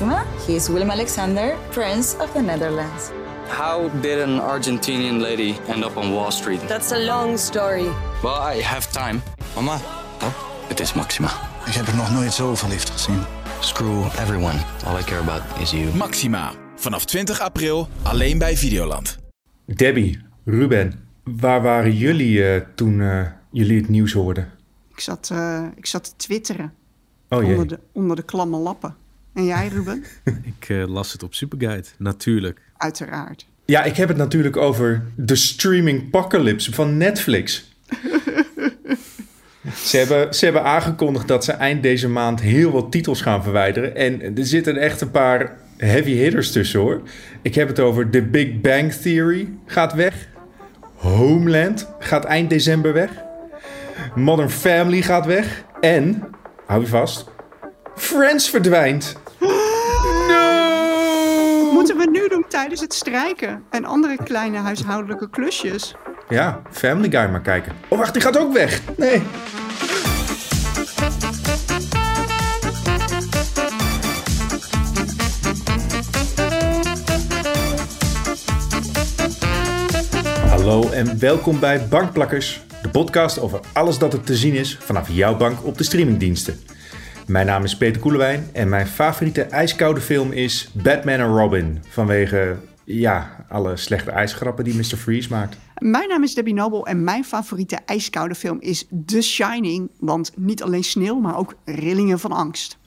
Maxima. He is Willem Alexander, Prince of the Netherlands. How did an Argentinian lady end up on Wall Street? That's a long story. Well, I have time. Mama, Oh, het is Maxima. ik heb er nog nooit zo verliefd gezien. Screw everyone. All I care about is you. Maxima. Vanaf 20 april alleen bij Videoland. Debbie, Ruben, waar waren jullie eh, toen eh, jullie het nieuws hoorden? Ik zat, eh, ik zat te twitteren Oh onder, de, onder de klamme lappen. En jij, Ruben? Ik eh, las het op Superguide, natuurlijk. Uiteraard. Ja, ik heb het natuurlijk over de streaming apocalypse van Netflix. ze, hebben, ze hebben aangekondigd dat ze eind deze maand heel wat titels gaan verwijderen. En er zitten echt een paar heavy hitters tussen hoor. Ik heb het over The Big Bang Theory gaat weg. Homeland gaat eind december weg. Modern Family gaat weg. En, hou je vast, Friends verdwijnt. No! Wat moeten we nu doen tijdens het strijken? En andere kleine huishoudelijke klusjes? Ja, Family Guy maar kijken. Oh, wacht, die gaat ook weg. Nee. Hallo en welkom bij Bankplakkers, de podcast over alles dat er te zien is vanaf jouw bank op de streamingdiensten. Mijn naam is Peter Koelewijn en mijn favoriete ijskoude film is Batman en Robin. Vanwege, ja, alle slechte ijsgrappen die Mr. Freeze maakt. Mijn naam is Debbie Noble en mijn favoriete ijskoude film is The Shining. Want niet alleen sneeuw, maar ook rillingen van angst.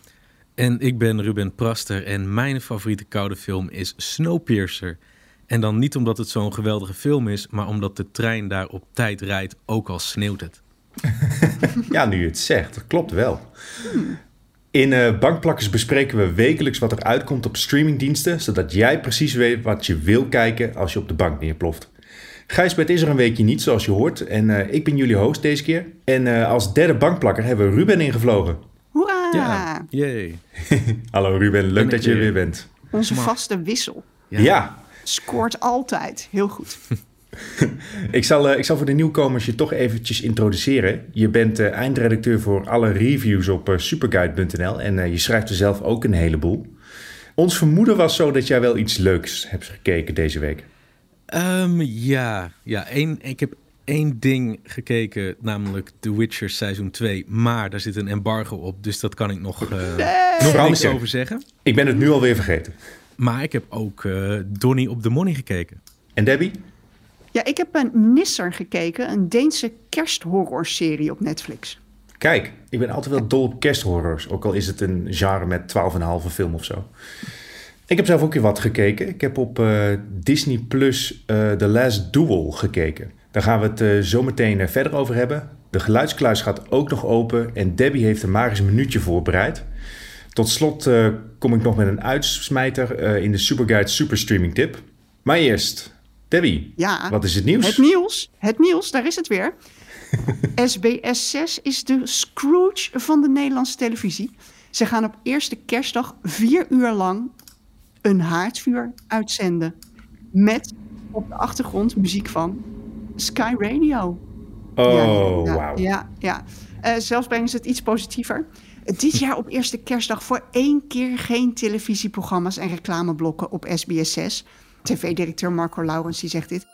En ik ben Ruben Praster en mijn favoriete koude film is Snowpiercer. En dan niet omdat het zo'n geweldige film is, maar omdat de trein daar op tijd rijdt, ook al sneeuwt het. Ja, nu je het zegt, dat klopt wel. In eh, Bankplakkers bespreken we wekelijks wat er uitkomt op streamingdiensten, zodat jij precies weet wat je wil kijken als je op de bank neerploft. Gijsbert is er een weekje niet, zoals je hoort, en eh, ik ben jullie host deze keer. En eh, als derde bankplakker hebben we Ruben ingevlogen. Hoera! Ja, yay. Hallo Ruben, leuk dat je er weer. weer bent. Onze vaste wissel. Ja, Scoort altijd. Heel goed. ik, zal, eh, ik zal voor de nieuwkomers je toch eventjes introduceren. Je bent eh, eindredacteur voor alle reviews op eh, superguide.nl en eh, je schrijft er zelf ook een heleboel. Ons vermoeden was zo dat jij wel iets leuks hebt gekeken deze week. Ehm, ja, ja één, ik heb één ding gekeken, namelijk The Witcher seizoen 2. Maar daar zit een embargo op, dus dat kan ik nog, eh nog niks Fransen. over zeggen. Ik ben het nu alweer vergeten. Maar ik heb ook eh Donnie op de Money gekeken. En Debbie? Ja, ik heb een Nisser gekeken. Een Deense kersthorrorserie op Netflix. Kijk, ik ben altijd wel dol op kersthorrors. Ook al is het een genre met 12,5 film of zo. Ik heb zelf ook weer wat gekeken. Ik heb op eh, Disney Plus eh The Last Duel gekeken. Daar gaan we het eh, zo meteen verder over hebben. De geluidskluis gaat ook nog open. En Debbie heeft een magisch minuutje voorbereid. Tot slot kom ik nog met een uitsmijter in de Superguide Superstreaming tip. Maar eerst, Debbie, Ja. wat is het nieuws? Het nieuws, het nieuws, daar is het weer. SBS 6 is de Scrooge van de Nederlandse televisie. Ze gaan op eerste kerstdag vier uur lang een haardvuur uitzenden. Met op de achtergrond muziek van Sky Radio. Oh, ja, wauw. Ja, ja. Eh, zelfs brengen ze het iets positiever. Dit jaar op eerste kerstdag voor één keer geen televisieprogramma's en reclameblokken op SBS 6. TV-directeur Marco Laurens die zegt dit.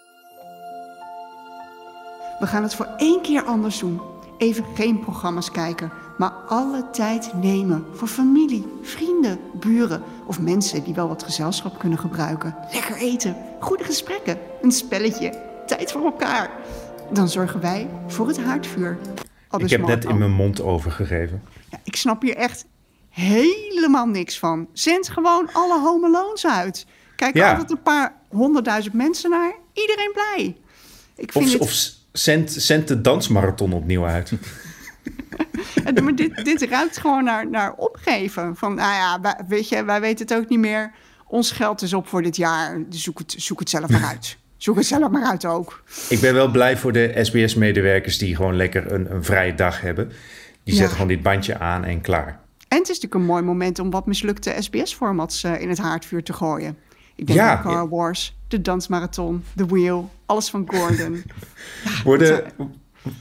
We gaan het voor één keer anders doen. Even geen programma's kijken, maar alle tijd nemen voor familie, vrienden, buren of mensen die wel wat gezelschap kunnen gebruiken. Lekker eten, goede gesprekken, een spelletje, tijd voor elkaar. Dan zorgen wij voor het haardvuur. Ik dus heb net in mijn mond overgegeven. Ja, ik snap hier echt helemaal niks van. Zend gewoon alle Home Alones uit. Kijk Ja. altijd een paar honderdduizend mensen naar. Iedereen blij. Ik vind Of, het, of zend, zend de dansmarathon opnieuw uit. Maar dit, dit ruikt gewoon naar, naar opgeven. Van, nou ja, wij, weet je, wij weten het ook niet meer. Ons geld is op voor dit jaar. Dus zoek het, zoek het zelf maar uit. Zoek het zelf maar uit ook. Ik ben wel blij voor de SBS-medewerkers die gewoon lekker een, een vrije dag hebben. Die Ja. zetten gewoon dit bandje aan en klaar. En het is natuurlijk een mooi moment om wat mislukte SBS-formats eh, in het haardvuur te gooien. Ik denk Ja, aan Car. Wars, de Dansmarathon, The Wheel, alles van Gordon. Worden,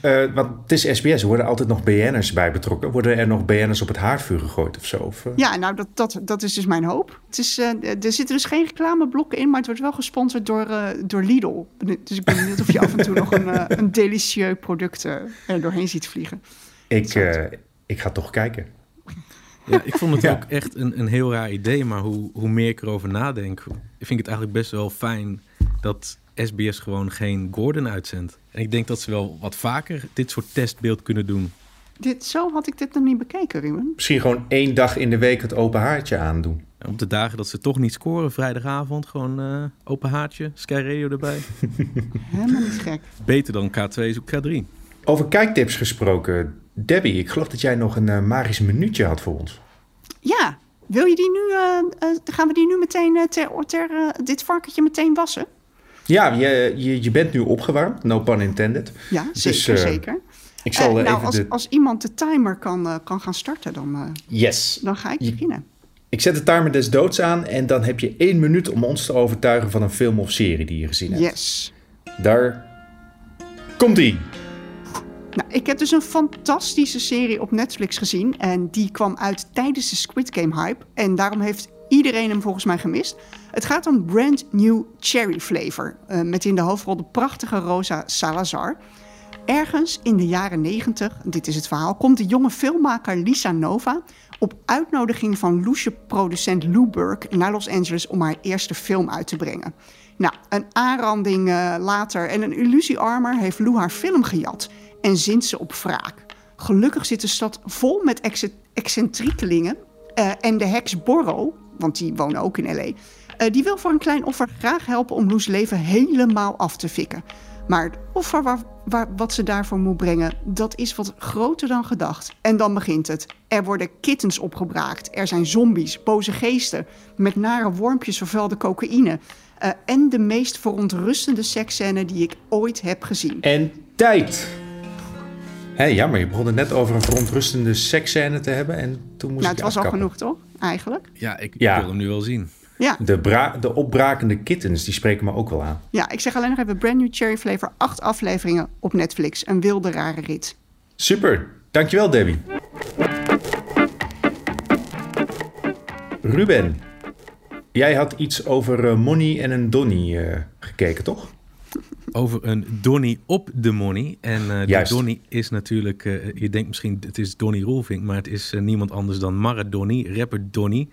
Uh, want het is SBS, er worden altijd nog BN'ers bij betrokken. Worden er nog BN'ers op het haardvuur gegooid of zo? Of, uh? Ja, nou, dat, dat, dat is dus mijn hoop. Het is, uh, er zitten dus geen reclameblokken in, maar het wordt wel gesponsord door, door Lidl. Dus ik ben benieuwd of je af en toe nog een, een delicieux product er doorheen ziet vliegen. Ik, ik ga toch kijken. Ja, ik vond het ja. ook echt een, een heel raar idee, maar hoe, hoe meer ik erover nadenk, vind ik het eigenlijk best wel fijn dat SBS gewoon geen Gordon uitzendt. En ik denk dat ze wel wat vaker dit soort testbeeld kunnen doen. Dit, zo had ik dit nog niet bekeken, Ruben. Misschien gewoon één dag in de week het open haartje aandoen. Ja, op de dagen dat ze toch niet scoren, vrijdagavond, gewoon uh, open haartje, Sky Radio erbij. Helemaal niet gek. Beter dan K2 is op K3. Over kijktips gesproken. Debbie, ik geloof dat jij nog een uh, magisch minuutje had voor ons. Ja, wil je die nu, uh, gaan we die nu meteen ter, ter dit varkentje meteen wassen? Ja, je, je, je bent nu opgewarmd, no pun intended. Ja, zeker, dus, uh, zeker. Ik zal nou, even als, de... als iemand de timer kan, kan gaan starten, dan, yes. dan ga ik beginnen. Ik zet de timer des doods aan en dan heb je één minuut om ons te overtuigen van een film of serie die je gezien hebt. Yes. Daar komt-ie. Nou, ik heb dus een fantastische serie op Netflix gezien. En die kwam uit tijdens de Squid Game hype. En daarom heeft iedereen hem volgens mij gemist. Het gaat om Brand New Cherry Flavor. Uh, met in de hoofdrol de prachtige Rosa Salazar. Ergens in de jaren 90, dit is het verhaal, komt de jonge filmmaker Lisa Nova op uitnodiging van loesje producent Lou Burke naar Los Angeles om haar eerste film uit te brengen. Nou, een aanranding uh, later en een illusiearmer heeft Lou haar film gejat en zint ze op wraak. Gelukkig zit de stad vol met excentriekelingen uh, en de heks Borro, want die wonen ook in L.A., uh, die wil voor een klein offer graag helpen om Loes leven helemaal af te fikken. Maar het offer waar, wat ze daarvoor moet brengen, dat is wat groter dan gedacht. En dan begint het. Er worden kittens opgebraakt. Er zijn zombies, boze geesten, met nare wormpjes vervuilde cocaïne. Uh, en de meest verontrustende seksscène die ik ooit heb gezien. En tijd! Hé, hey, jammer, je begon het net over een verontrustende seksscène te hebben en toen moest nou, ik het was afkappen. al genoeg, toch? Eigenlijk. Ja, ik Ja. wil hem nu wel zien. Ja. De, bra- de opbrakende kittens, die spreken me ook wel aan. ja, ik zeg alleen nog even Brand New Cherry Flavor. Acht afleveringen op Netflix. Een wilde rare rit. Super, dankjewel Debbie. Ruben, jij had iets over eh, Money en een Donny eh, gekeken, toch? Over een Donny op de money. En eh die. Donny is natuurlijk, eh, je denkt misschien het is Donny Roelvink, maar het is eh, niemand anders dan Mara Donny, rapper Donny.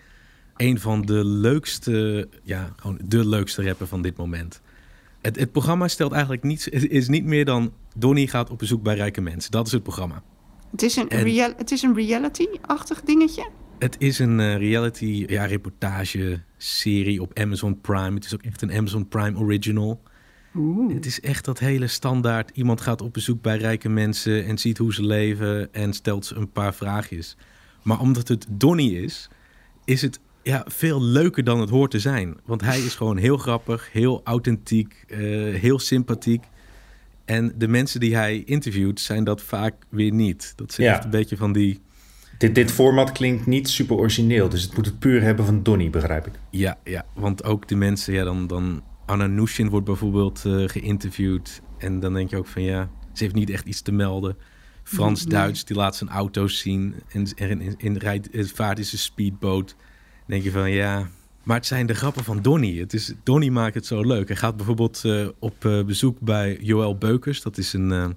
Een van de leukste, ja, gewoon de leukste rapper van dit moment. Het, het programma stelt eigenlijk niets, het is niet meer dan Donny gaat op bezoek bij rijke mensen. Dat is het programma. Het is een, En- real, het is een reality-achtig dingetje. Het is een reality ja, reportage serie op Amazon Prime. Het is ook echt een Amazon Prime original. Het is echt dat hele standaard. Iemand gaat op bezoek bij rijke mensen en ziet hoe ze leven en stelt ze een paar vraagjes. Maar omdat het Donny is, is het ja, veel leuker dan het hoort te zijn. Want hij is gewoon heel grappig, heel authentiek, eh, heel sympathiek. En de mensen die hij interviewt zijn dat vaak weer niet. Dat zijn Ja. echt een beetje van die... Dit, dit format klinkt niet super origineel, dus het moet het puur hebben van Donny, begrijp ik. Ja, ja, want ook de mensen, ja, dan, dan Anna Nushin wordt bijvoorbeeld eh, geïnterviewd. En dan denk je ook van ja, ze heeft niet echt iets te melden. Frans Duits, die laat zijn auto's zien en, en in, in, rijdt, eh, vaart is een speedboot. Dan denk je van ja, maar het zijn de grappen van Donny. Het is, Donny maakt het zo leuk. Hij gaat bijvoorbeeld eh, op bezoek bij Joël Beukers. Dat is een eh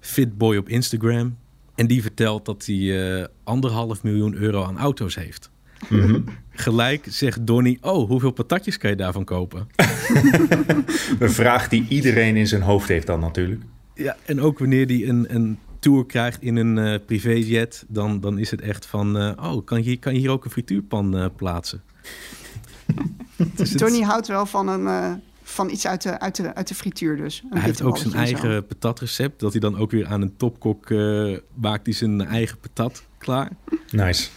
fit boy op Instagram. En die vertelt dat hij anderhalf miljoen euro aan auto's heeft. Gelijk zegt Donny, oh, hoeveel patatjes kan je daarvan kopen? Een vraag die iedereen in zijn hoofd heeft dan natuurlijk. Ja, en ook wanneer hij een, een tour krijgt in een eh, privéjet, dan, dan is het echt van, eh, oh, kan je, kan je hier ook een frituurpan eh, plaatsen? Dus het- Tony houdt wel van, een, eh, van iets uit de, uit, de, uit de frituur dus. Hij heeft ook zijn eigen patatrecept, dat hij dan ook weer aan een topkok eh, maakt hij zijn eigen patat klaar. Nice.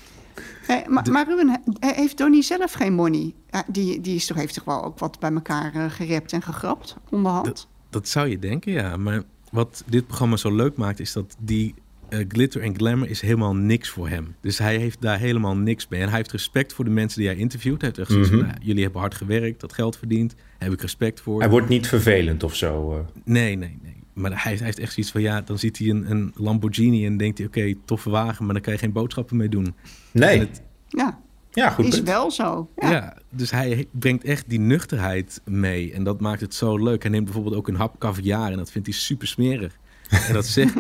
Hey, maar, maar Ruben, he- heeft Donnie zelf geen money? Die, die is toch, heeft toch wel ook wat bij elkaar eh, gerept en gegrapt onderhand? Dat zou je denken, ja. Maar wat dit programma zo leuk maakt, is dat die eh, glitter en glamour is helemaal niks voor hem. Dus hij heeft daar helemaal niks mee. En hij heeft respect voor de mensen die hij interviewt. Hij heeft echt zoiets van, Mhm. nou, jullie hebben hard gewerkt, dat geld verdiend. Daar heb ik respect voor. Hij wordt niet vervelend of zo. eh. Nee, nee, nee. Maar hij, hij heeft echt zoiets van, ja, dan ziet hij een, een Lamborghini en denkt hij, oké, toffe wagen, maar dan kan je geen boodschappen mee doen. Nee. Het- Ja, ja, goed is punt. wel zo. ja. Ja. dus hij brengt echt die nuchterheid mee. En dat maakt het zo leuk. Hij neemt bijvoorbeeld ook een hap caviar en dat vindt hij super smerig. En dat zegt,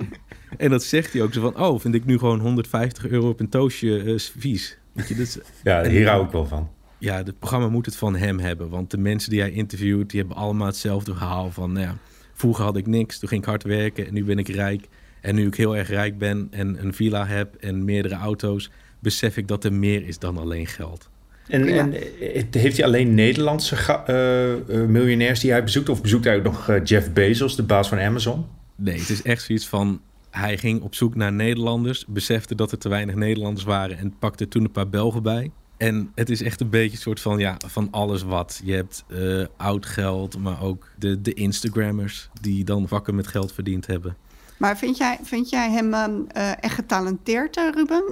en dat zegt hij ook zo van, oh, vind ik nu gewoon 150 euro op een toastje eh, vies. Weet je, dat is, Ja, hier hou ik wel van. ja, het programma moet het van hem hebben. Want de mensen die hij interviewt, die hebben allemaal hetzelfde verhaal van... Nou ja, vroeger had ik niks, toen ging ik hard werken en nu ben ik rijk. En nu ik heel erg rijk ben en een villa heb en meerdere auto's... besef ik dat er meer is dan alleen geld. En, Ja. en eh, heeft hij alleen Nederlandse eh, eh, miljonairs die hij bezoekt? Of bezoekt hij ook nog Jeff Bezos, de baas van Amazon? Nee, het is echt zoiets van... Hij ging op zoek naar Nederlanders, besefte dat er te weinig Nederlanders waren... en pakte toen een paar Belgen bij. En het is echt een beetje een soort van, ja, van alles wat. Je hebt eh, oud geld, maar ook de, de Instagrammers... die dan vakken met geld verdiend hebben. Maar vind jij, vind jij hem ehm, eh, echt getalenteerd, eh, Ruben?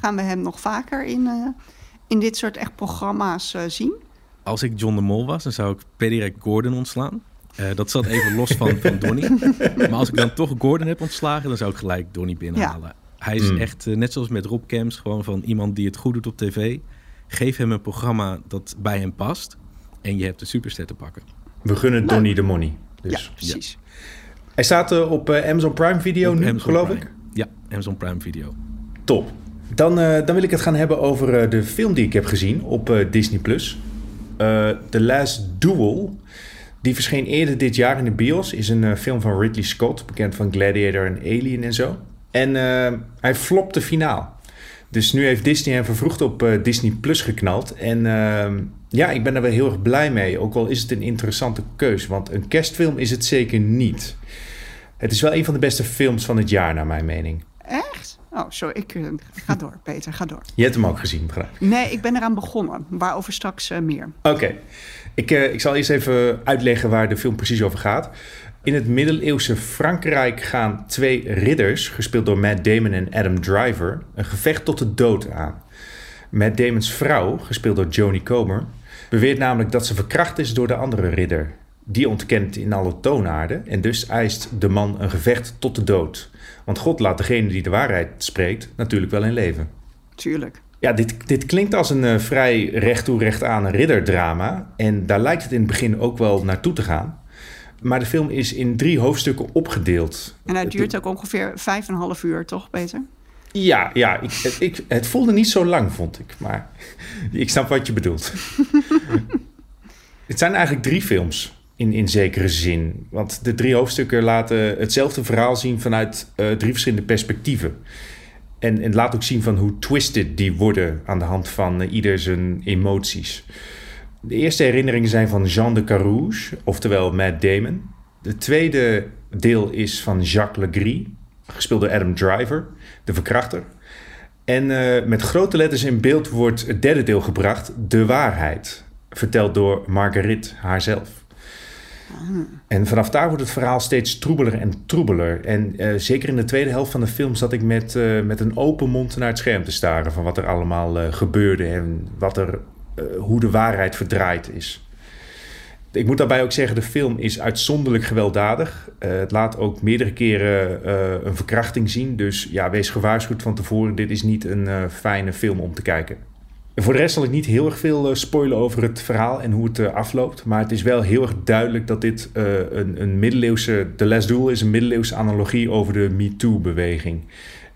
Gaan we hem nog vaker in, eh, in dit soort echt programma's eh, zien? Als ik John de Mol was, dan zou ik per direct Gordon ontslaan. Eh, dat zat even los van, van Donny. Maar als ik dan toch Gordon heb ontslagen, dan zou ik gelijk Donny binnenhalen. Hij is Mm. echt, net zoals met Rob Camps, gewoon van iemand die het goed doet op tv. Geef hem een programma dat bij hem past. En je hebt de superster te pakken. We gunnen Donnie de money. Dus. ja, precies. Hij staat eh, op eh, Amazon Prime Video Op nu, Amazon geloof Prime. ik. Ja, Amazon Prime Video. Top. Dan, eh, dan wil ik het gaan hebben over eh, de film die ik heb gezien op eh, Disney+. Plus. Eh, The Last Duel. Die verscheen eerder dit jaar in de bios. Is een eh, film van Ridley Scott. Bekend van Gladiator en Alien en zo. En eh, hij flopte finaal. Dus nu heeft Disney hem vervroegd op eh, Disney Plus geknald. En eh, ja, ik ben er wel heel erg blij mee. Ook al is het een interessante keus. Want een kerstfilm is het zeker niet. Het is wel een van de beste films van het jaar, naar mijn mening. Echt? Oh, sorry. Ik, eh, ga door, Peter. Ga door. Je hebt hem ook gezien, begrijp. Nee, ik ben eraan begonnen. Waarover straks eh, meer. Oké, ik, ik zal eerst even uitleggen waar de film precies over gaat. In het middeleeuwse Frankrijk gaan twee ridders, gespeeld door Matt Damon en Adam Driver, een gevecht tot de dood aan. Matt Damons vrouw, gespeeld door Joni Comer, beweert namelijk dat ze verkracht is door de andere ridder. Die ontkent in alle toonaarden en dus eist de man een gevecht tot de dood. Want God laat degene die de waarheid spreekt natuurlijk wel in leven. Tuurlijk. Ja, dit, dit klinkt als een eh, vrij recht toe recht aan ridderdrama. En daar lijkt het in het begin ook wel naartoe te gaan. Maar de film is in drie hoofdstukken opgedeeld. En hij Het- duurt ook ongeveer vijf en een half uur, toch, Peter? Ja, ja ik, ik, het voelde niet zo lang, vond ik. Maar ik snap wat je bedoelt. het zijn eigenlijk drie films. In, in zekere zin. Want de drie hoofdstukken laten hetzelfde verhaal zien vanuit eh, drie verschillende perspectieven. En, en laat ook zien van hoe twisted die worden aan de hand van eh, ieder zijn emoties. De eerste herinneringen zijn van Jean de Carouge, oftewel Matt Damon. De tweede deel is van Jacques Legris, gespeeld door Adam Driver, de verkrachter. En eh, met grote letters in beeld wordt het derde deel gebracht, De Waarheid, verteld door Marguerite haarzelf. En vanaf daar wordt het verhaal steeds troebeler en troebeler. En eh, zeker in de tweede helft van de film zat ik met, eh, met een open mond naar het scherm te staren van wat er allemaal gebeurde en wat er, hoe de waarheid verdraaid is. Ik moet daarbij ook zeggen, de film is uitzonderlijk gewelddadig. Eh, het laat ook meerdere keren eh, een verkrachting zien. Dus ja, wees gewaarschuwd van tevoren. Dit is niet een eh, fijne film om te kijken. En voor de rest zal ik niet heel erg veel eh, spoilen over het verhaal en hoe het eh, afloopt. Maar het is wel heel erg duidelijk dat dit eh, een, een middeleeuwse... The Last Duel is een middeleeuwse analogie over de MeToo-beweging.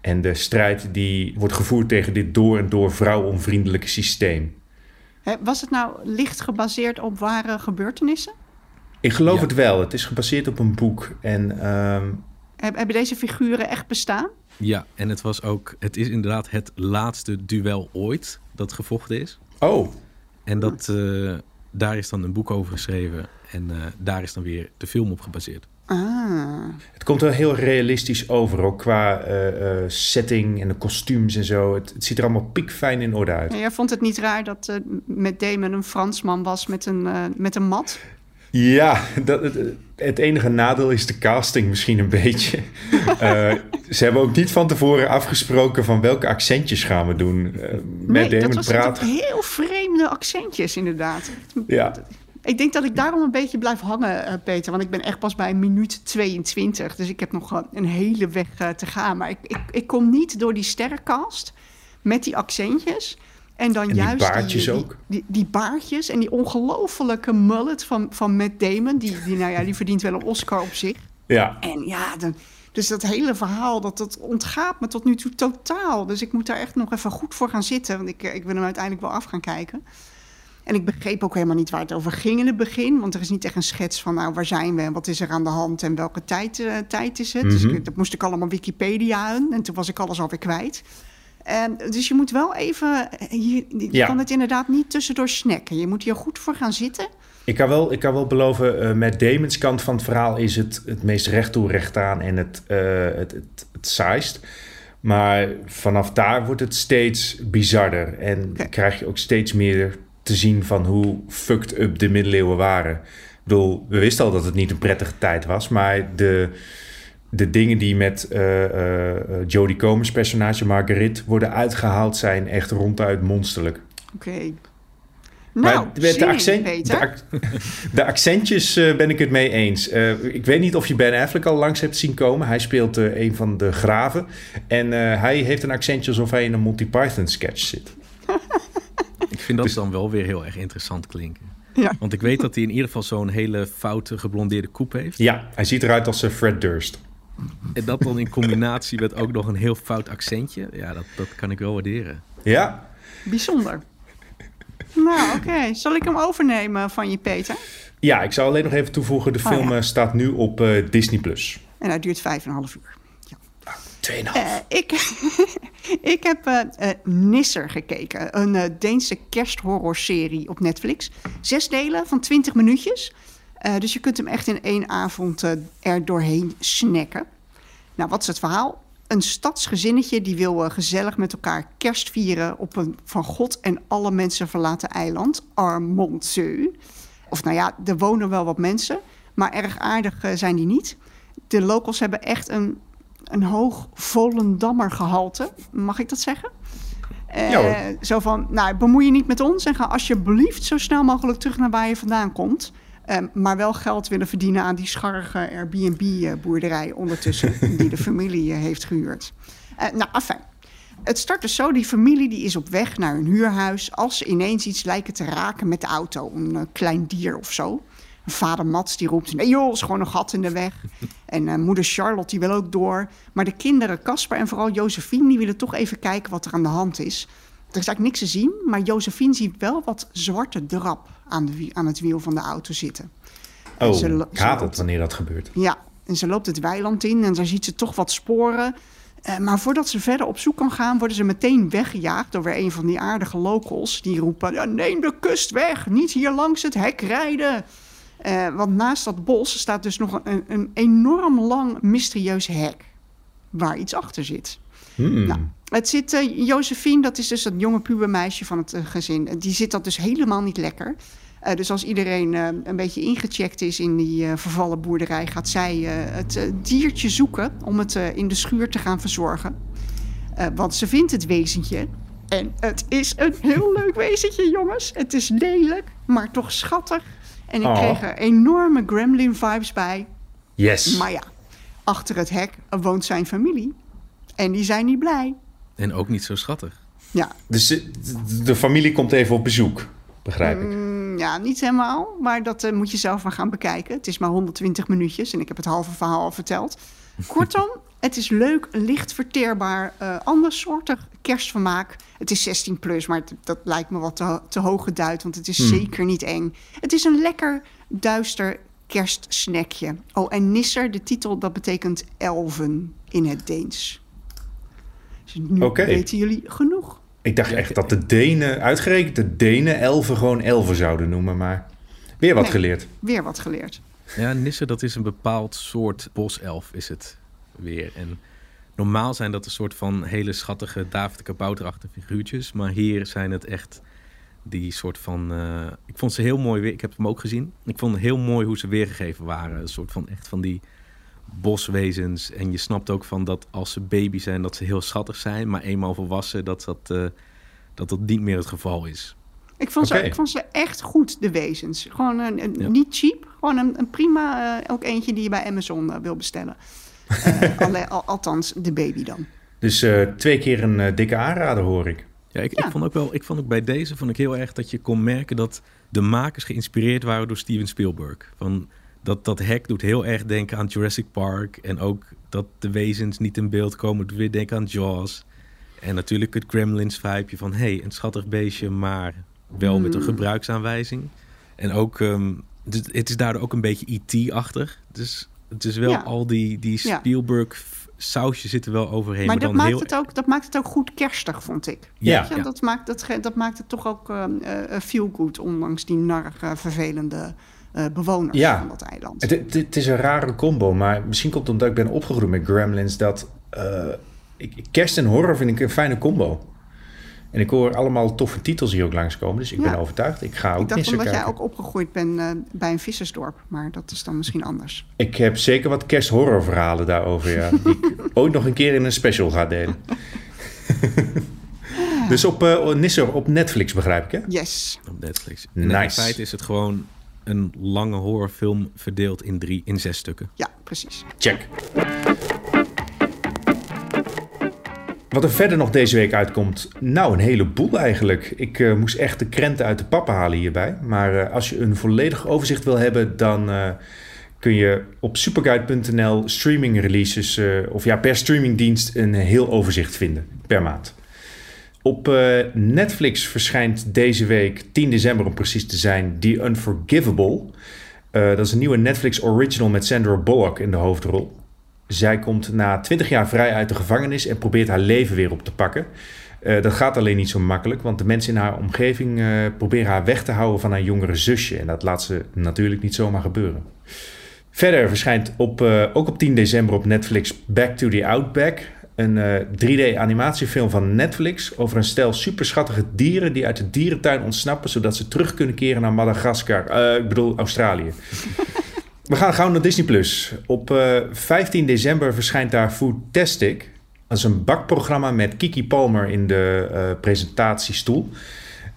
En de strijd die wordt gevoerd tegen dit door en door vrouwonvriendelijke systeem. Was het nou licht gebaseerd op ware gebeurtenissen? Ik geloof Ja. het wel. Het is gebaseerd op een boek. En ehm, Heb- Hebben deze figuren echt bestaan? Ja, en het was ook, het is inderdaad het laatste duel ooit dat gevochten is. oh, En dat, eh, daar is dan een boek over geschreven. En eh, daar is dan weer de film op gebaseerd. Ah, het komt wel heel realistisch over. Ook qua eh, eh, setting en de kostuums en zo. Het, het ziet er allemaal piekfijn in orde uit. Ja, jij vond het niet raar dat eh, met Damon een Fransman was met een, met een mat? Ja, dat, het, het enige nadeel is de casting misschien een beetje. Ze hebben ook niet van tevoren afgesproken van welke accentjes gaan we doen. Met nee, Damon dat was praat. toch heel vreemde accentjes inderdaad. Ja. Ik denk dat ik daarom een beetje blijf hangen, uh, Peter. Want ik ben echt pas bij minuut 22. Dus ik heb nog een hele weg uh, te gaan. Maar ik, ik, ik kom niet door die sterrenkast met die accentjes. En dan En die juist baardjes die, ook. Die, die baardjes en die ongelofelijke mullet van, van Matt Damon. Die, die, nou ja, die verdient wel een Oscar op zich. Ja, En ja, dan, dus dat hele verhaal, dat, dat ontgaat me tot nu toe totaal. Dus ik moet daar echt nog even goed voor gaan zitten. Want ik, eh, ik wil hem uiteindelijk wel af gaan kijken. En ik begreep ook helemaal niet waar het over ging in het begin. Want er is niet echt een schets van, nou, waar zijn we en wat is er aan de hand en welke tijd, eh, tijd is het. Dus Mhm. ik- dat moest ik allemaal Wikipedia En toen was ik alles alweer kwijt. En, dus je moet wel even, je, je Ja. kan het inderdaad niet tussendoor snacken. Je moet hier goed voor gaan zitten. ik kan wel, ik kan wel beloven, eh met Damon's kant van het verhaal is het het meest recht toe, recht aan en het, eh, het, het, het saaist. Maar vanaf daar wordt het steeds bizarder. En Oké. krijg je ook steeds meer te zien van hoe fucked up de middeleeuwen waren. Ik bedoel, we wisten al dat het niet een prettige tijd was, maar de, de dingen die met eh, eh, eh, Jodie Comer's personage Marguerite worden uitgehaald zijn echt ronduit monsterlijk. Oké. Nou, maar de, accent, de, ac- de accentjes ben ik het mee eens. Ik weet niet of je Ben Affleck al langs hebt zien komen. Hij speelt een van de graven. En hij heeft een accentje alsof hij in een Monty Python sketch zit. Ik vind dat dan wel weer heel erg interessant klinken. Ja. Want ik weet dat hij in ieder geval zo'n hele foute geblondeerde koep heeft. Ja, hij ziet eruit als eh, Fred Durst. En dat dan in combinatie met ook nog een heel fout accentje. Ja, dat, dat kan ik wel waarderen. Ja, Bijzonder. Nou, oké. Zal ik hem overnemen van je, Peter? ja ik zou alleen nog even toevoegen. De Oh, film ja. eh, staat nu op eh, Disney+. Plus. En hij duurt vijf en een half uur. Tweeënhalf. Eh, ik, ik heb eh, eh, Nisser gekeken. Een Deense kersthorrorserie op Netflix. Zes delen van 20 minuutjes. Dus je kunt hem echt in één avond er doorheen snacken. Nou, wat is het verhaal? Een stadsgezinnetje die wil gezellig met elkaar kerst vieren... op een van God en alle mensen verlaten eiland, Armondseu. Of nou ja, er wonen wel wat mensen, maar erg aardig zijn die niet. De locals hebben echt een, een hoog Volendammer gehalte, mag ik dat zeggen? Eh, Ja, zo van, nou, bemoei je niet met ons en ga alsjeblieft zo snel mogelijk terug naar waar je vandaan komt. Eh, maar wel geld willen verdienen aan die scharrige Airbnb-boerderij ondertussen, die de familie eh, heeft gehuurd. Eh, nou, afijn. Het start dus zo, die familie die is op weg naar hun huurhuis... als ze ineens iets lijken te raken met de auto. Een klein dier of zo. Vader Mats die roept, nee joh, is gewoon een gat in de weg. En eh, moeder Charlotte die wil ook door. Maar de kinderen Casper en vooral Josephine... die willen toch even kijken wat er aan de hand is. Er is eigenlijk niks te zien, maar Josephine ziet wel wat zwarte drap... aan, de, aan het wiel van de auto zitten. En Oh, ze ik haat het wanneer dat gebeurt. ja, en ze loopt het weiland in en daar ziet ze toch wat sporen. Eh, maar voordat ze verder op zoek kan gaan, worden ze meteen weggejaagd door weer een van die aardige locals. Die roepen: neem de kust weg, niet hier langs het hek rijden. Eh, want naast dat bos staat dus nog een, een enorm lang mysterieus hek. Waar iets achter zit. Hmm. Nou, het zit, eh, Josephine, dat is dus dat jonge pubermeisje van het eh, gezin. Die zit dat dus helemaal niet lekker. Dus als iedereen een beetje ingecheckt is in die vervallen boerderij... gaat zij het diertje zoeken om het in de schuur te gaan verzorgen. Want ze vindt het wezentje. En het is een heel leuk wezentje, jongens. Het is lelijk, maar toch schattig. En ik Oh. kreeg er enorme Gremlin-vibes bij. Yes. Maar ja, achter het hek woont zijn familie. En die zijn niet blij. En ook niet zo schattig. Ja, Dus de, de familie komt even op bezoek, begrijp ik. mm, ja niet helemaal. Maar dat eh, moet je zelf maar gaan bekijken. Het is maar 120 minuutjes en ik heb het halve verhaal al verteld. Kortom, het is leuk, licht verteerbaar, eh andersoortig kerstvermaak. Het is 16 plus, maar het- dat lijkt me wat te, te hoog geduid, want het is zeker niet eng. Het is een lekker duister kerstsnackje. Oh, en Nisser, de titel, dat betekent elven in het Deens. Dus nu weten jullie genoeg. Ik dacht echt dat de Denen, uitgerekend de Denen, elfen gewoon elfen zouden noemen. Maar weer wat Nee. geleerd. Weer wat geleerd. Ja, Nisse, dat is een bepaald soort boself, is het weer. En normaal zijn dat een soort van hele schattige David de Kabouterachtige figuurtjes. Maar hier zijn het echt die soort van... eh, ik vond ze heel mooi weer. Ik heb hem ook gezien. Ik vond het heel mooi hoe ze weergegeven waren. Een soort van echt van die boswezens. En je snapt ook van dat als ze baby zijn, dat ze heel schattig zijn. Maar eenmaal volwassen, dat dat, eh, dat, dat niet meer het geval is. Ik vond, ze, ik vond ze echt goed, de wezens. Gewoon een, een- Ja. niet cheap. Gewoon een, een prima, eh, ook eentje die je bij Amazon wil bestellen. Eh, alle- al- althans, de baby dan. Dus eh, twee keer een eh, dikke aanrader hoor ik. Ja, ik, Ja. ik vond ook wel, ik vond ook bij deze vond ik heel erg dat je kon merken dat de makers geïnspireerd waren door Steven Spielberg. Van dat, dat hek doet heel erg denken aan Jurassic Park. En ook dat de wezens niet in beeld komen, doet weer denken aan Jaws. En natuurlijk het Gremlins vibeje van hey, een schattig beestje, maar wel met een gebruiksaanwijzing. En ook, ehm, dus het is daardoor ook een beetje IT-achtig. Dus het is wel Ja. al die, die. Spielberg sausje zit er wel overheen. Maar dat dan maakt, heel het ook, dat maakt het ook goed kerstig, vond ik. Ja. Dat, maakt, dat, dat maakt het toch ook eh, feel good, ondanks die narige, vervelende eh, bewoners Ja. van dat eiland. Het, het, het is een rare combo, maar misschien komt het omdat ik ben opgegroeid met Gremlins dat ik, kerst en horror vind ik een fijne combo. En ik hoor allemaal toffe titels hier ook langskomen, dus ik Ja. ben overtuigd. Ik ga ook ik dacht omdat jij ook opgegroeid bent eh, bij een vissersdorp, maar dat is dan misschien anders. Ik heb zeker wat kersthorrorverhalen daarover, ja. Die ik ooit nog een keer in een special ga delen. dus op uh, Nisser op Netflix begrijp ik, hè? Yes. op Netflix. Nice. In feite is het gewoon een lange horrorfilm verdeeld in drie, in zes stukken. Ja, precies. Check. Wat er verder nog deze week uitkomt? Nou, een heleboel eigenlijk. Ik eh, moest echt de krenten uit de pappen halen hierbij. Maar eh, als je een volledig overzicht wil hebben, dan eh, kun je op superguide.nl streaming releases, of ja, per streamingdienst een heel overzicht vinden per maand. Op Netflix verschijnt deze week, 10 december om precies te zijn, The Unforgivable. Dat is een nieuwe Netflix original met Sandra Bullock in de hoofdrol. Zij komt na 20 jaar vrij uit de gevangenis en probeert haar leven weer op te pakken. Eh, dat gaat alleen niet zo makkelijk, want de mensen in haar omgeving eh, proberen haar weg te houden van haar jongere zusje. En dat laat ze natuurlijk niet zomaar gebeuren. Verder verschijnt op, eh, ook op 10 december op Netflix Back to the Outback. Een eh, 3D-animatiefilm van Netflix over een stel superschattige dieren die uit de dierentuin ontsnappen zodat ze terug kunnen keren naar Madagaskar. Ik bedoel Australië. We gaan gauw naar Disney Plus. Op eh, 15 december verschijnt daar Foodtastic. Dat is een bakprogramma met Kiki Palmer in de eh, presentatiestoel.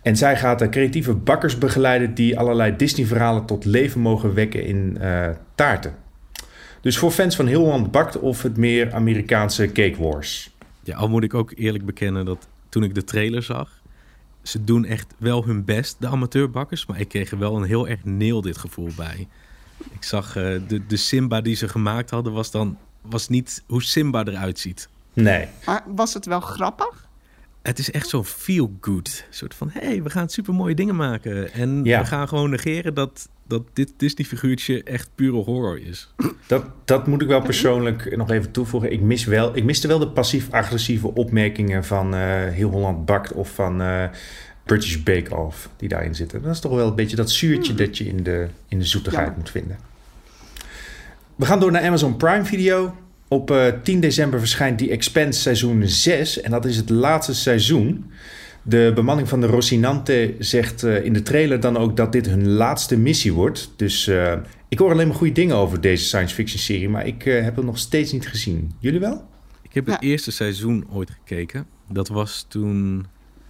En zij gaat de creatieve bakkers begeleiden die allerlei Disney-verhalen tot leven mogen wekken in eh, taarten. Dus voor fans van Heel Holland Bakt of het meer Amerikaanse Cake Wars. Ja, al moet ik ook eerlijk bekennen dat toen ik de trailer zag, ze doen echt wel hun best, de amateurbakkers, maar ik kreeg er wel een heel erg neel dit gevoel bij. Ik zag eh, de, de Simba die ze gemaakt hadden, was dan was niet hoe Simba eruit ziet. Nee. Maar was het wel grappig? Het is echt zo'n feel-good. soort van, hé, hey, we gaan super mooie dingen maken. En Ja. we gaan gewoon negeren dat, dat dit Disney-figuurtje echt pure horror is. Dat, dat moet ik wel persoonlijk nog even toevoegen. Ik, mis wel, ik miste wel de passief-agressieve opmerkingen van eh, Heel Holland Bakt of van eh, British Bake Off die daarin zitten. Dat is toch wel een beetje dat zuurtje dat je in de, in de zoetigheid moet vinden. We gaan door naar Amazon Prime Video. Op eh, 10 december verschijnt The Expanse seizoen 6 en dat is het laatste seizoen. De bemanning van de Rocinante zegt eh, in de trailer dan ook dat dit hun laatste missie wordt. Dus eh, ik hoor alleen maar goede dingen over deze science fiction serie, maar ik heb hem nog steeds niet gezien. Jullie wel? Ik heb het Ja. eerste seizoen ooit gekeken. Dat was toen...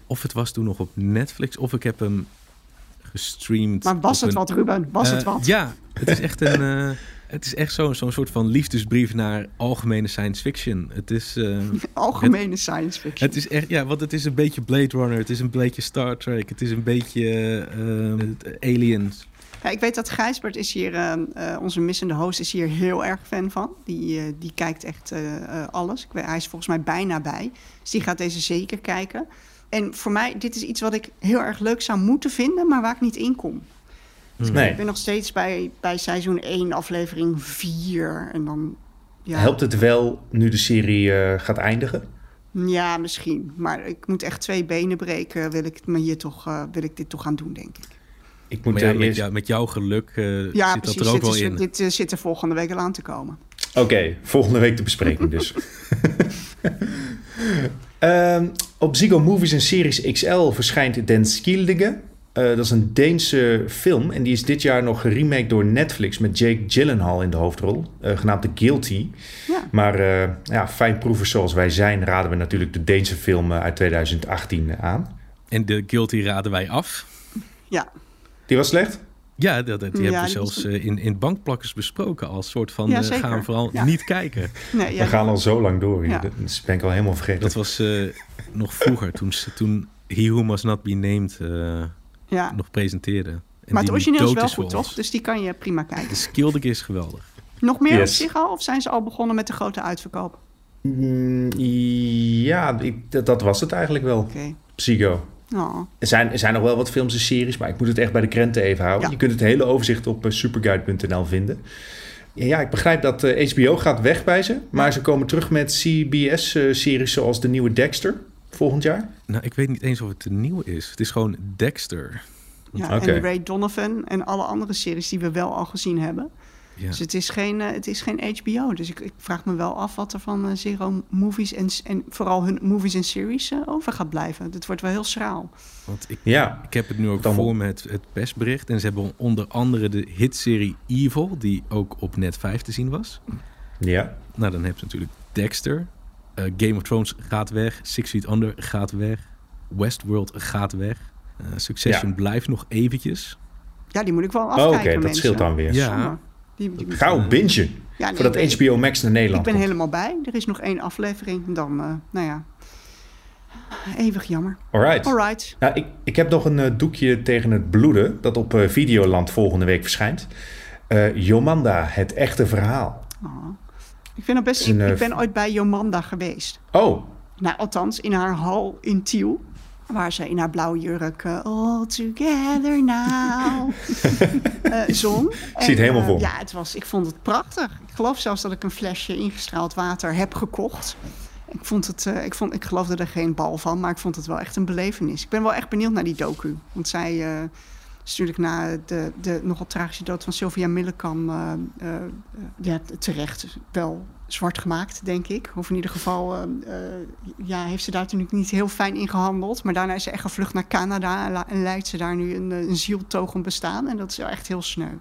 Of het was toen nog op Netflix, of ik heb hem gestreamd. Maar was het een- wat, Ruben? Was het Eh, wat? Ja, het is echt een... eh, het is echt zo'n zo'n soort van liefdesbrief naar algemene science fiction. Het is... eh, Algemene science fiction. Het is echt, ja, want het is een beetje Blade Runner, het is een beetje Star Trek, het is een beetje Aliens. Ja, ik weet dat Gijsbert is hier, onze missende host, is hier heel erg fan van. Die, die kijkt echt alles. Ik weet, hij is volgens mij bijna bij. Dus die gaat deze zeker kijken. En voor mij, dit is iets wat ik heel erg leuk zou moeten vinden, maar waar ik niet in kom. Nee. Ik ben nog steeds bij, bij seizoen 1, aflevering 4. En dan. Ja, Helpt het wel nu de serie eh, gaat eindigen? Ja, misschien. Maar ik moet echt twee benen breken. Wil ik, het me hier toch, eh, wil ik dit toch gaan doen, denk ik. Ik moet Maar ja, met, eerst... jou- met jouw geluk eh, Ja, zit precies. dat er ook wel in. dit zit er volgende week al aan te komen. Oké, volgende week de bespreking dus. Ehm, op Ziggo Movies en Series XL verschijnt Den Skildige. Eh, dat is een Deense film en die is dit jaar nog geremaked door Netflix met Jake Gyllenhaal in de hoofdrol, eh, genaamd The Guilty. Ja. Maar eh ja, fijnproevers zoals wij zijn raden we natuurlijk de Deense film uit 2018 aan. En de Guilty raden wij af. Ja, Die was slecht? Ja, dat, dat- die Ja, hebben we zelfs eh, in, in bankplakkers besproken als soort van... Ja, eh, zeker. gaan we vooral Ja. niet kijken. nee, ja, We gaan al zo lang door hier. Ja. Dat ben ik al helemaal vergeten. Dat was eh, nog vroeger, toen, toen He Who Must Not Be Named eh, ja. nog presenteerde. En Maar het origineel is wel goed, toch? Dus die kan je prima kijken. De Skildig is geweldig. Nog meer op Yes. zich al? Of zijn ze al begonnen met de grote uitverkoop? Mm, ja, ik, dat, dat was het eigenlijk wel. Oké. Psycho. Oh. Er zijn, er zijn nog wel wat films en series, maar ik moet het echt bij de krenten even houden. Ja. Je kunt het hele overzicht op eh, superguide.nl vinden. Ja, ja, ik begrijp dat eh, HBO gaat weg bij ze, maar ze komen terug met CBS-series zoals de nieuwe Dexter volgend jaar. Nou, ik weet niet eens of het een nieuwe is. Het is gewoon Dexter. Ja. En Ray Donovan en alle andere series die we wel al gezien hebben. Ja. Dus het is geen, eh, het is geen HBO. Dus ik, ik vraag me wel af wat er van eh, Zero Movies en, en vooral hun movies en series eh, over gaat blijven. Dit wordt wel heel schraal. Want ik, Ja, ik heb het nu ook Dan- voor met het persbericht. En ze hebben onder andere de hitserie Evil, die ook op Net 5 te zien was. ja. Nou, dan heb je natuurlijk Dexter. Game of Thrones gaat weg. Six Feet Under gaat weg. Westworld gaat weg. Eh, Succession Ja. blijft nog eventjes. Ja, die moet ik wel Oh, afkijken, Oké, dat scheelt dan weer. Ja. Die, die, Gauw bingen, Ja, nee, voordat HBO Max naar Nederland Ik ben komt. helemaal bij. Er is nog één aflevering. En dan, eh, nou ja, eeuwig jammer. Alright. Alright. Nou, ik, ik heb nog een eh, doekje tegen het bloeden dat op eh, Videoland volgende week verschijnt. Eh, Jomanda, het echte verhaal. Oh. Ik, vind het best, ik, ik ben ooit bij Jomanda geweest. Oh, Nou, althans, in haar hal in Tiel. Waar ze in haar blauwe jurk eh, All Together Now eh, zong. Ik zie het helemaal voor me. Ja, het was, ik vond het prachtig. Ik geloof zelfs dat ik een flesje ingestraald water heb gekocht. Ik, vond het, eh, ik, vond, ik geloofde er geen bal van, maar ik vond het wel echt een belevenis. Ik ben wel echt benieuwd naar die docu. Want zij eh, is natuurlijk na de, de nogal tragische dood van Sylvia Millekam... eh, eh, eh, ja, terecht wel zwart gemaakt, denk ik. Of in ieder geval eh, eh, ja, heeft ze daar natuurlijk niet heel fijn in gehandeld. Maar daarna is ze echt gevlucht naar Canada... en, leidt ze daar nu een, eh, een zieltogend bestaan. En dat is wel echt heel sneu.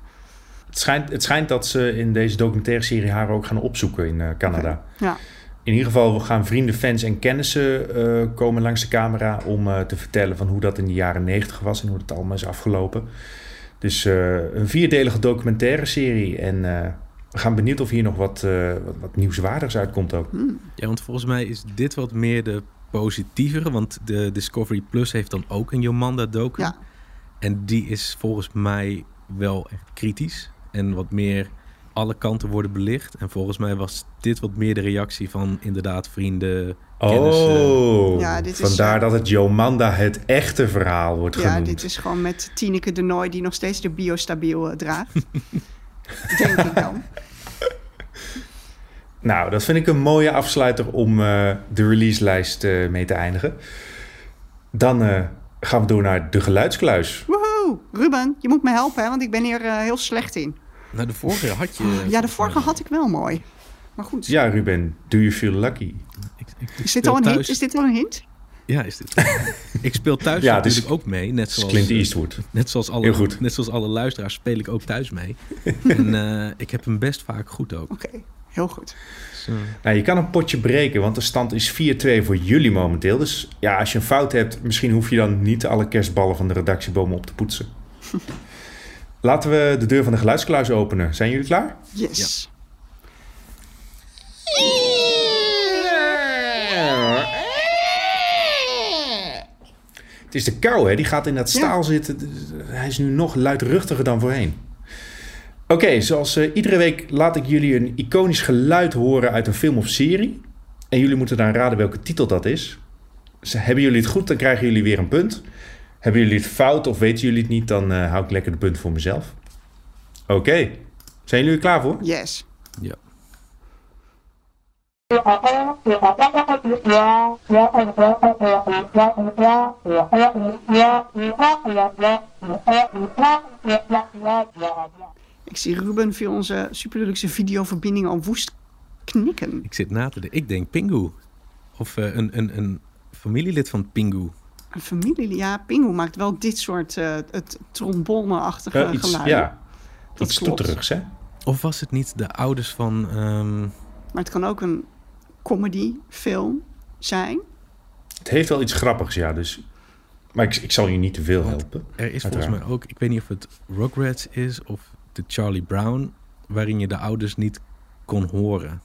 het schijnt, het schijnt dat ze in deze documentaire serie haar ook gaan opzoeken in eh, Canada. Ja, In ieder geval gaan vrienden, fans en kennissen komen langs de camera om te vertellen van hoe dat in de jaren negentig was en hoe het allemaal is afgelopen. Dus een vierdelige documentaire serie en we gaan benieuwd of hier nog wat, eh, wat, wat nieuwswaardigs uitkomt ook. Ja, want volgens mij is dit wat meer de positievere. Want de Discovery Plus heeft dan ook een Jomanda docu. ja. En die is volgens mij wel echt kritisch. En wat meer alle kanten worden belicht. En volgens mij was dit wat meer de reactie van inderdaad vrienden, kennissen. Oh, Ja, dit is, vandaar dat het Jomanda het echte verhaal wordt ja genoemd. dit is gewoon met Tineke de Nooi... die nog steeds de biostabiel eh, draagt. denk ik dan. Nou, dat vind ik een mooie afsluiter om eh, de releaselijst eh, mee te eindigen. Dan eh, gaan we door naar de geluidskluis. Woehoe! Ruben, je moet me helpen, hè, want ik ben hier eh, heel slecht in. Nou, de vorige had je... Ja, de vorige had ik wel mooi. Maar goed, Ja, Ruben, do you feel lucky? Ik, ik, ik is, dit al een thuis- hint? is dit al een hint? Ja, is dit. ik speel thuis Ja, is- natuurlijk ook mee. Net zoals, Clint Eastwood. Net zoals, alle, Heel goed. net zoals alle luisteraars speel ik ook thuis mee. en eh, ik heb hem best vaak goed ook. Oké, heel goed. Nou, je kan een potje breken, want de stand is 4-2 voor jullie momenteel. Dus ja, als je een fout hebt, misschien hoef je dan niet alle kerstballen van de redactiebomen op te poetsen. Laten we de deur van de geluidskluis openen. Zijn jullie klaar? Yes. Het is de kou, hè? Die gaat in dat Ja. staal zitten. Hij is nu nog luidruchtiger dan voorheen. Oké, zoals eh, iedere week laat ik jullie een iconisch geluid horen uit een film of serie. En jullie moeten dan raden welke titel dat is. Dus hebben jullie het goed, dan krijgen jullie weer een punt. Hebben jullie het fout of weten jullie het niet, dan eh, hou ik lekker de punt voor mezelf. Oké, zijn jullie er klaar voor? Yes. ja. Ik zie Ruben via onze superdeluxe videoverbinding al woest knikken. Ik zit na te denken. Ik denk Pingu. Of eh, een, een, een familielid van Pingu. Een familie, ja, Pingu maakt wel dit soort uh, het trombone-achtige iets, geluiden. ja, Dat iets toeterigs, hè? Of was het niet de ouders van... ehm, Maar het kan ook een comedy-film zijn. Het heeft wel iets grappigs, ja. Dus Maar ik, ik zal je niet te veel helpen. Er is volgens mij ook, ik weet niet of het Rugrats is of de Charlie Brown, waarin je de ouders niet kon horen.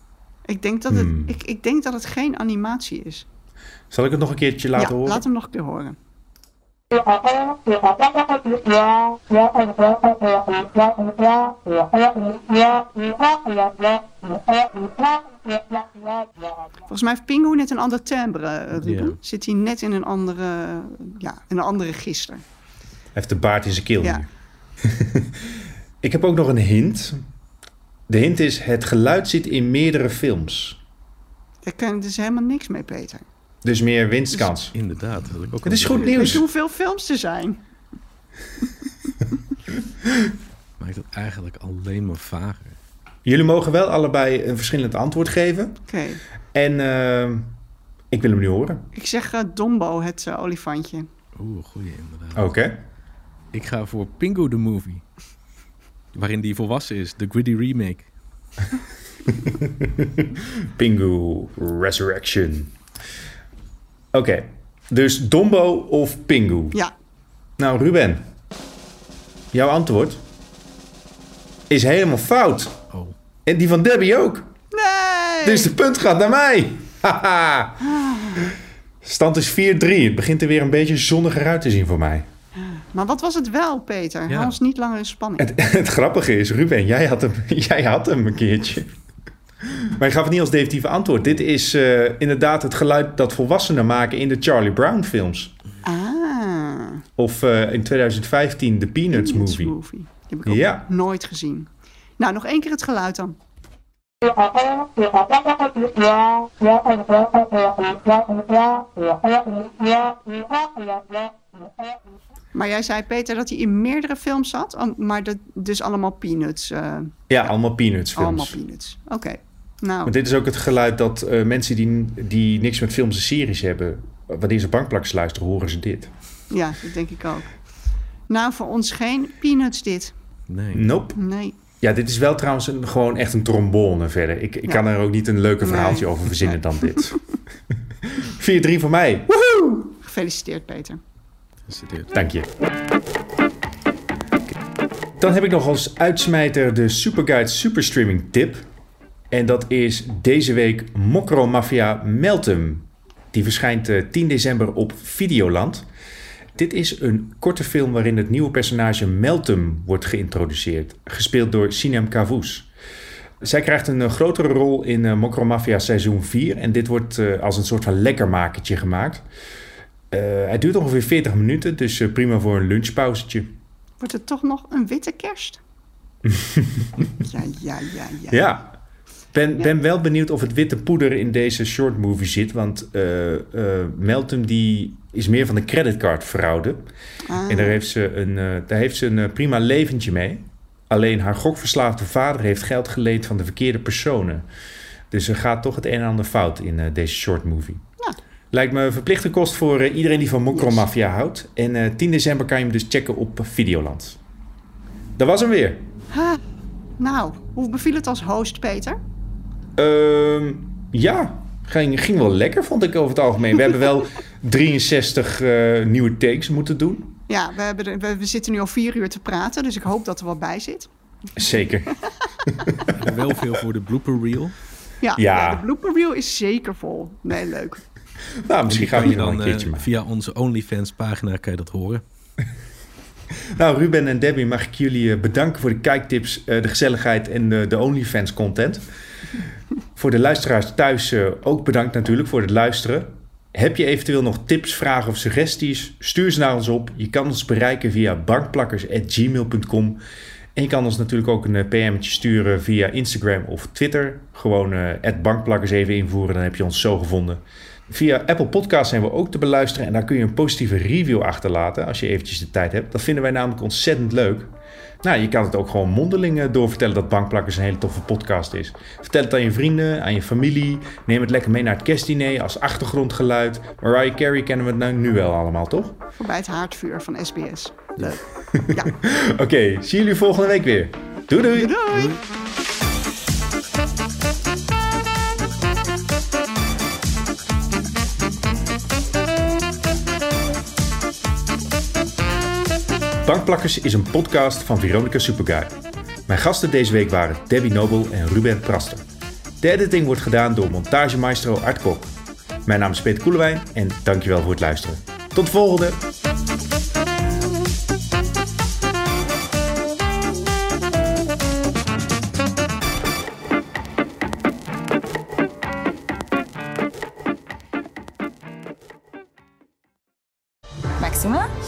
Ik denk dat het, Hmm. ik, ik denk dat het geen animatie is. Zal ik het nog een keertje laten ja, horen? laat hem nog een keer horen. Volgens mij heeft Pingu net een ander timbre, eh, Ruben. Ja. Zit hij net in een andere, ja, in een andere register. Hij heeft de baard in zijn keel Ja. ik heb ook nog een hint. De hint is, het geluid zit in meerdere films. Daar kan dus helemaal niks mee, Peter. Dus meer winstkans. Inderdaad. Dat ik ook Het is goed gezien. Weet nieuws. je hoeveel films er zijn? Maakt het eigenlijk alleen maar vager. Jullie mogen wel allebei een verschillend antwoord geven. Oké, En eh, ik wil hem nu horen. ik zeg eh, Dombo, het eh, olifantje. Oeh, goeie inderdaad. Oké. Ik ga voor Pingu the Movie. Waarin die volwassen is, de Gritty Remake. Pingu Resurrection. Oké. Dus Dombo of Pingu? Ja, Nou, Ruben. Jouw antwoord is helemaal fout. Oh, En die van Debbie ook. nee! Dus de punt gaat naar mij. Haha. Stand is 4-3. Het begint er weer een beetje zonniger uit te zien voor mij. Maar wat was het wel, Peter? Ja. Hou ons niet langer in spanning. Het, het grappige is, Ruben, jij had hem, jij had hem een keertje. Maar je gaf het niet als definitieve antwoord. Dit is eh, inderdaad het geluid dat volwassenen maken in de Charlie Brown films. Ah, Of eh, in 2015 de Peanuts Peanuts movie. Die heb ik ook Ja. nooit gezien. Nou, nog één keer het geluid dan. Maar jij zei, Peter, dat hij in meerdere films zat. Maar dat, dus allemaal peanuts. eh, Ja, allemaal Peanuts films. allemaal peanuts. Oké. Nou, Maar dit is ook het geluid dat eh, mensen die, die niks met films en series hebben... wanneer ze bankplakkers luisteren, horen ze dit. ja, dat denk ik ook. Nou, voor ons geen peanuts dit. nee. Nope. Nee. Ja, dit is wel trouwens een, gewoon echt een trombone verder. Ik, ik Ja. kan er ook niet een leuker Nee. verhaaltje over verzinnen Nee. dan dit. 4-3 voor mij. Gefeliciteerd, Peter. Dank je. Dan heb ik nog als uitsmijter de Superguide Superstreaming tip. En dat is deze week Mokro Mafia Meltem. Die verschijnt eh, 10 december op Videoland. Dit is een korte film waarin het nieuwe personage Meltem wordt geïntroduceerd. Gespeeld door Sinem Kavous. Zij krijgt een eh, grotere rol in eh, Mokro Mafia seizoen 4. En dit wordt eh, als een soort van lekkermakertje gemaakt. Eh, hij duurt ongeveer 40 minuten, dus eh, prima voor een lunchpauzetje. Wordt het toch nog een witte kerst? ja, ja, ja, ja. Ja. Ben, ben wel benieuwd of het witte poeder in deze short movie zit. Want eh, Meltem die is meer van de creditcardfraude. Ah, En daar heeft ze een, daar heeft ze een prima leventje mee. Alleen haar gokverslaafde vader heeft geld geleend van de verkeerde personen. Dus er gaat toch het een en ander fout in deze short movie. Lijkt me een verplichte kost voor eh, iedereen die van Mokro Yes. Mafia houdt. En eh 10 december kan je hem dus checken op Videoland. Dat was hem weer. ha. Nou, hoe beviel het als host, Peter? Ehm, ja, ging, ging wel lekker, vond ik over het algemeen. We hebben wel 63 eh, nieuwe takes moeten doen. Ja, we, hebben we, we zitten nu al vier uur te praten, dus ik hoop dat er wat bij zit. Zeker. En wel veel voor de blooper reel. Ja, Ja. ja, de blooper reel is zeker vol. Nee, leuk. Nou, misschien gaan we hier dan een keertje maken. via onze OnlyFans pagina kan je dat horen. Nou, Ruben en Debbie, mag ik jullie eh, bedanken voor de kijktips, eh, de gezelligheid en de, OnlyFans content. voor de luisteraars thuis ook bedankt natuurlijk voor het luisteren. Heb je eventueel nog tips, vragen of suggesties? Stuur ze naar ons op. Je kan ons bereiken via bankplakkers.gmail.com. En je kan ons natuurlijk ook een PM'tje sturen via Instagram of Twitter. Gewoon bankplakkers even invoeren, dan heb je ons zo gevonden. Via Apple Podcasts zijn we ook te beluisteren en daar kun je een positieve review achterlaten als je eventjes de tijd hebt. Dat vinden wij namelijk ontzettend leuk. Nou, je kan het ook gewoon mondeling eh, doorvertellen dat Bankplakkers een hele toffe podcast is. Vertel het aan je vrienden, aan je familie. Neem het lekker mee naar het kerstdiner als achtergrondgeluid. Mariah Carey kennen we het nou nu wel allemaal, toch? Voorbij het haardvuur van SBS. Leuk. Ja, Oké, zien jullie volgende week weer. Doei doei! doei! Plakplakkers is een podcast van Veronica Superguy. Mijn gasten deze week waren Debbie Nobel en Ruben Praster. De editing wordt gedaan door montagemaestro Art Kok. Mijn naam is Peter Koelewijn en dankjewel voor het luisteren. Tot de volgende!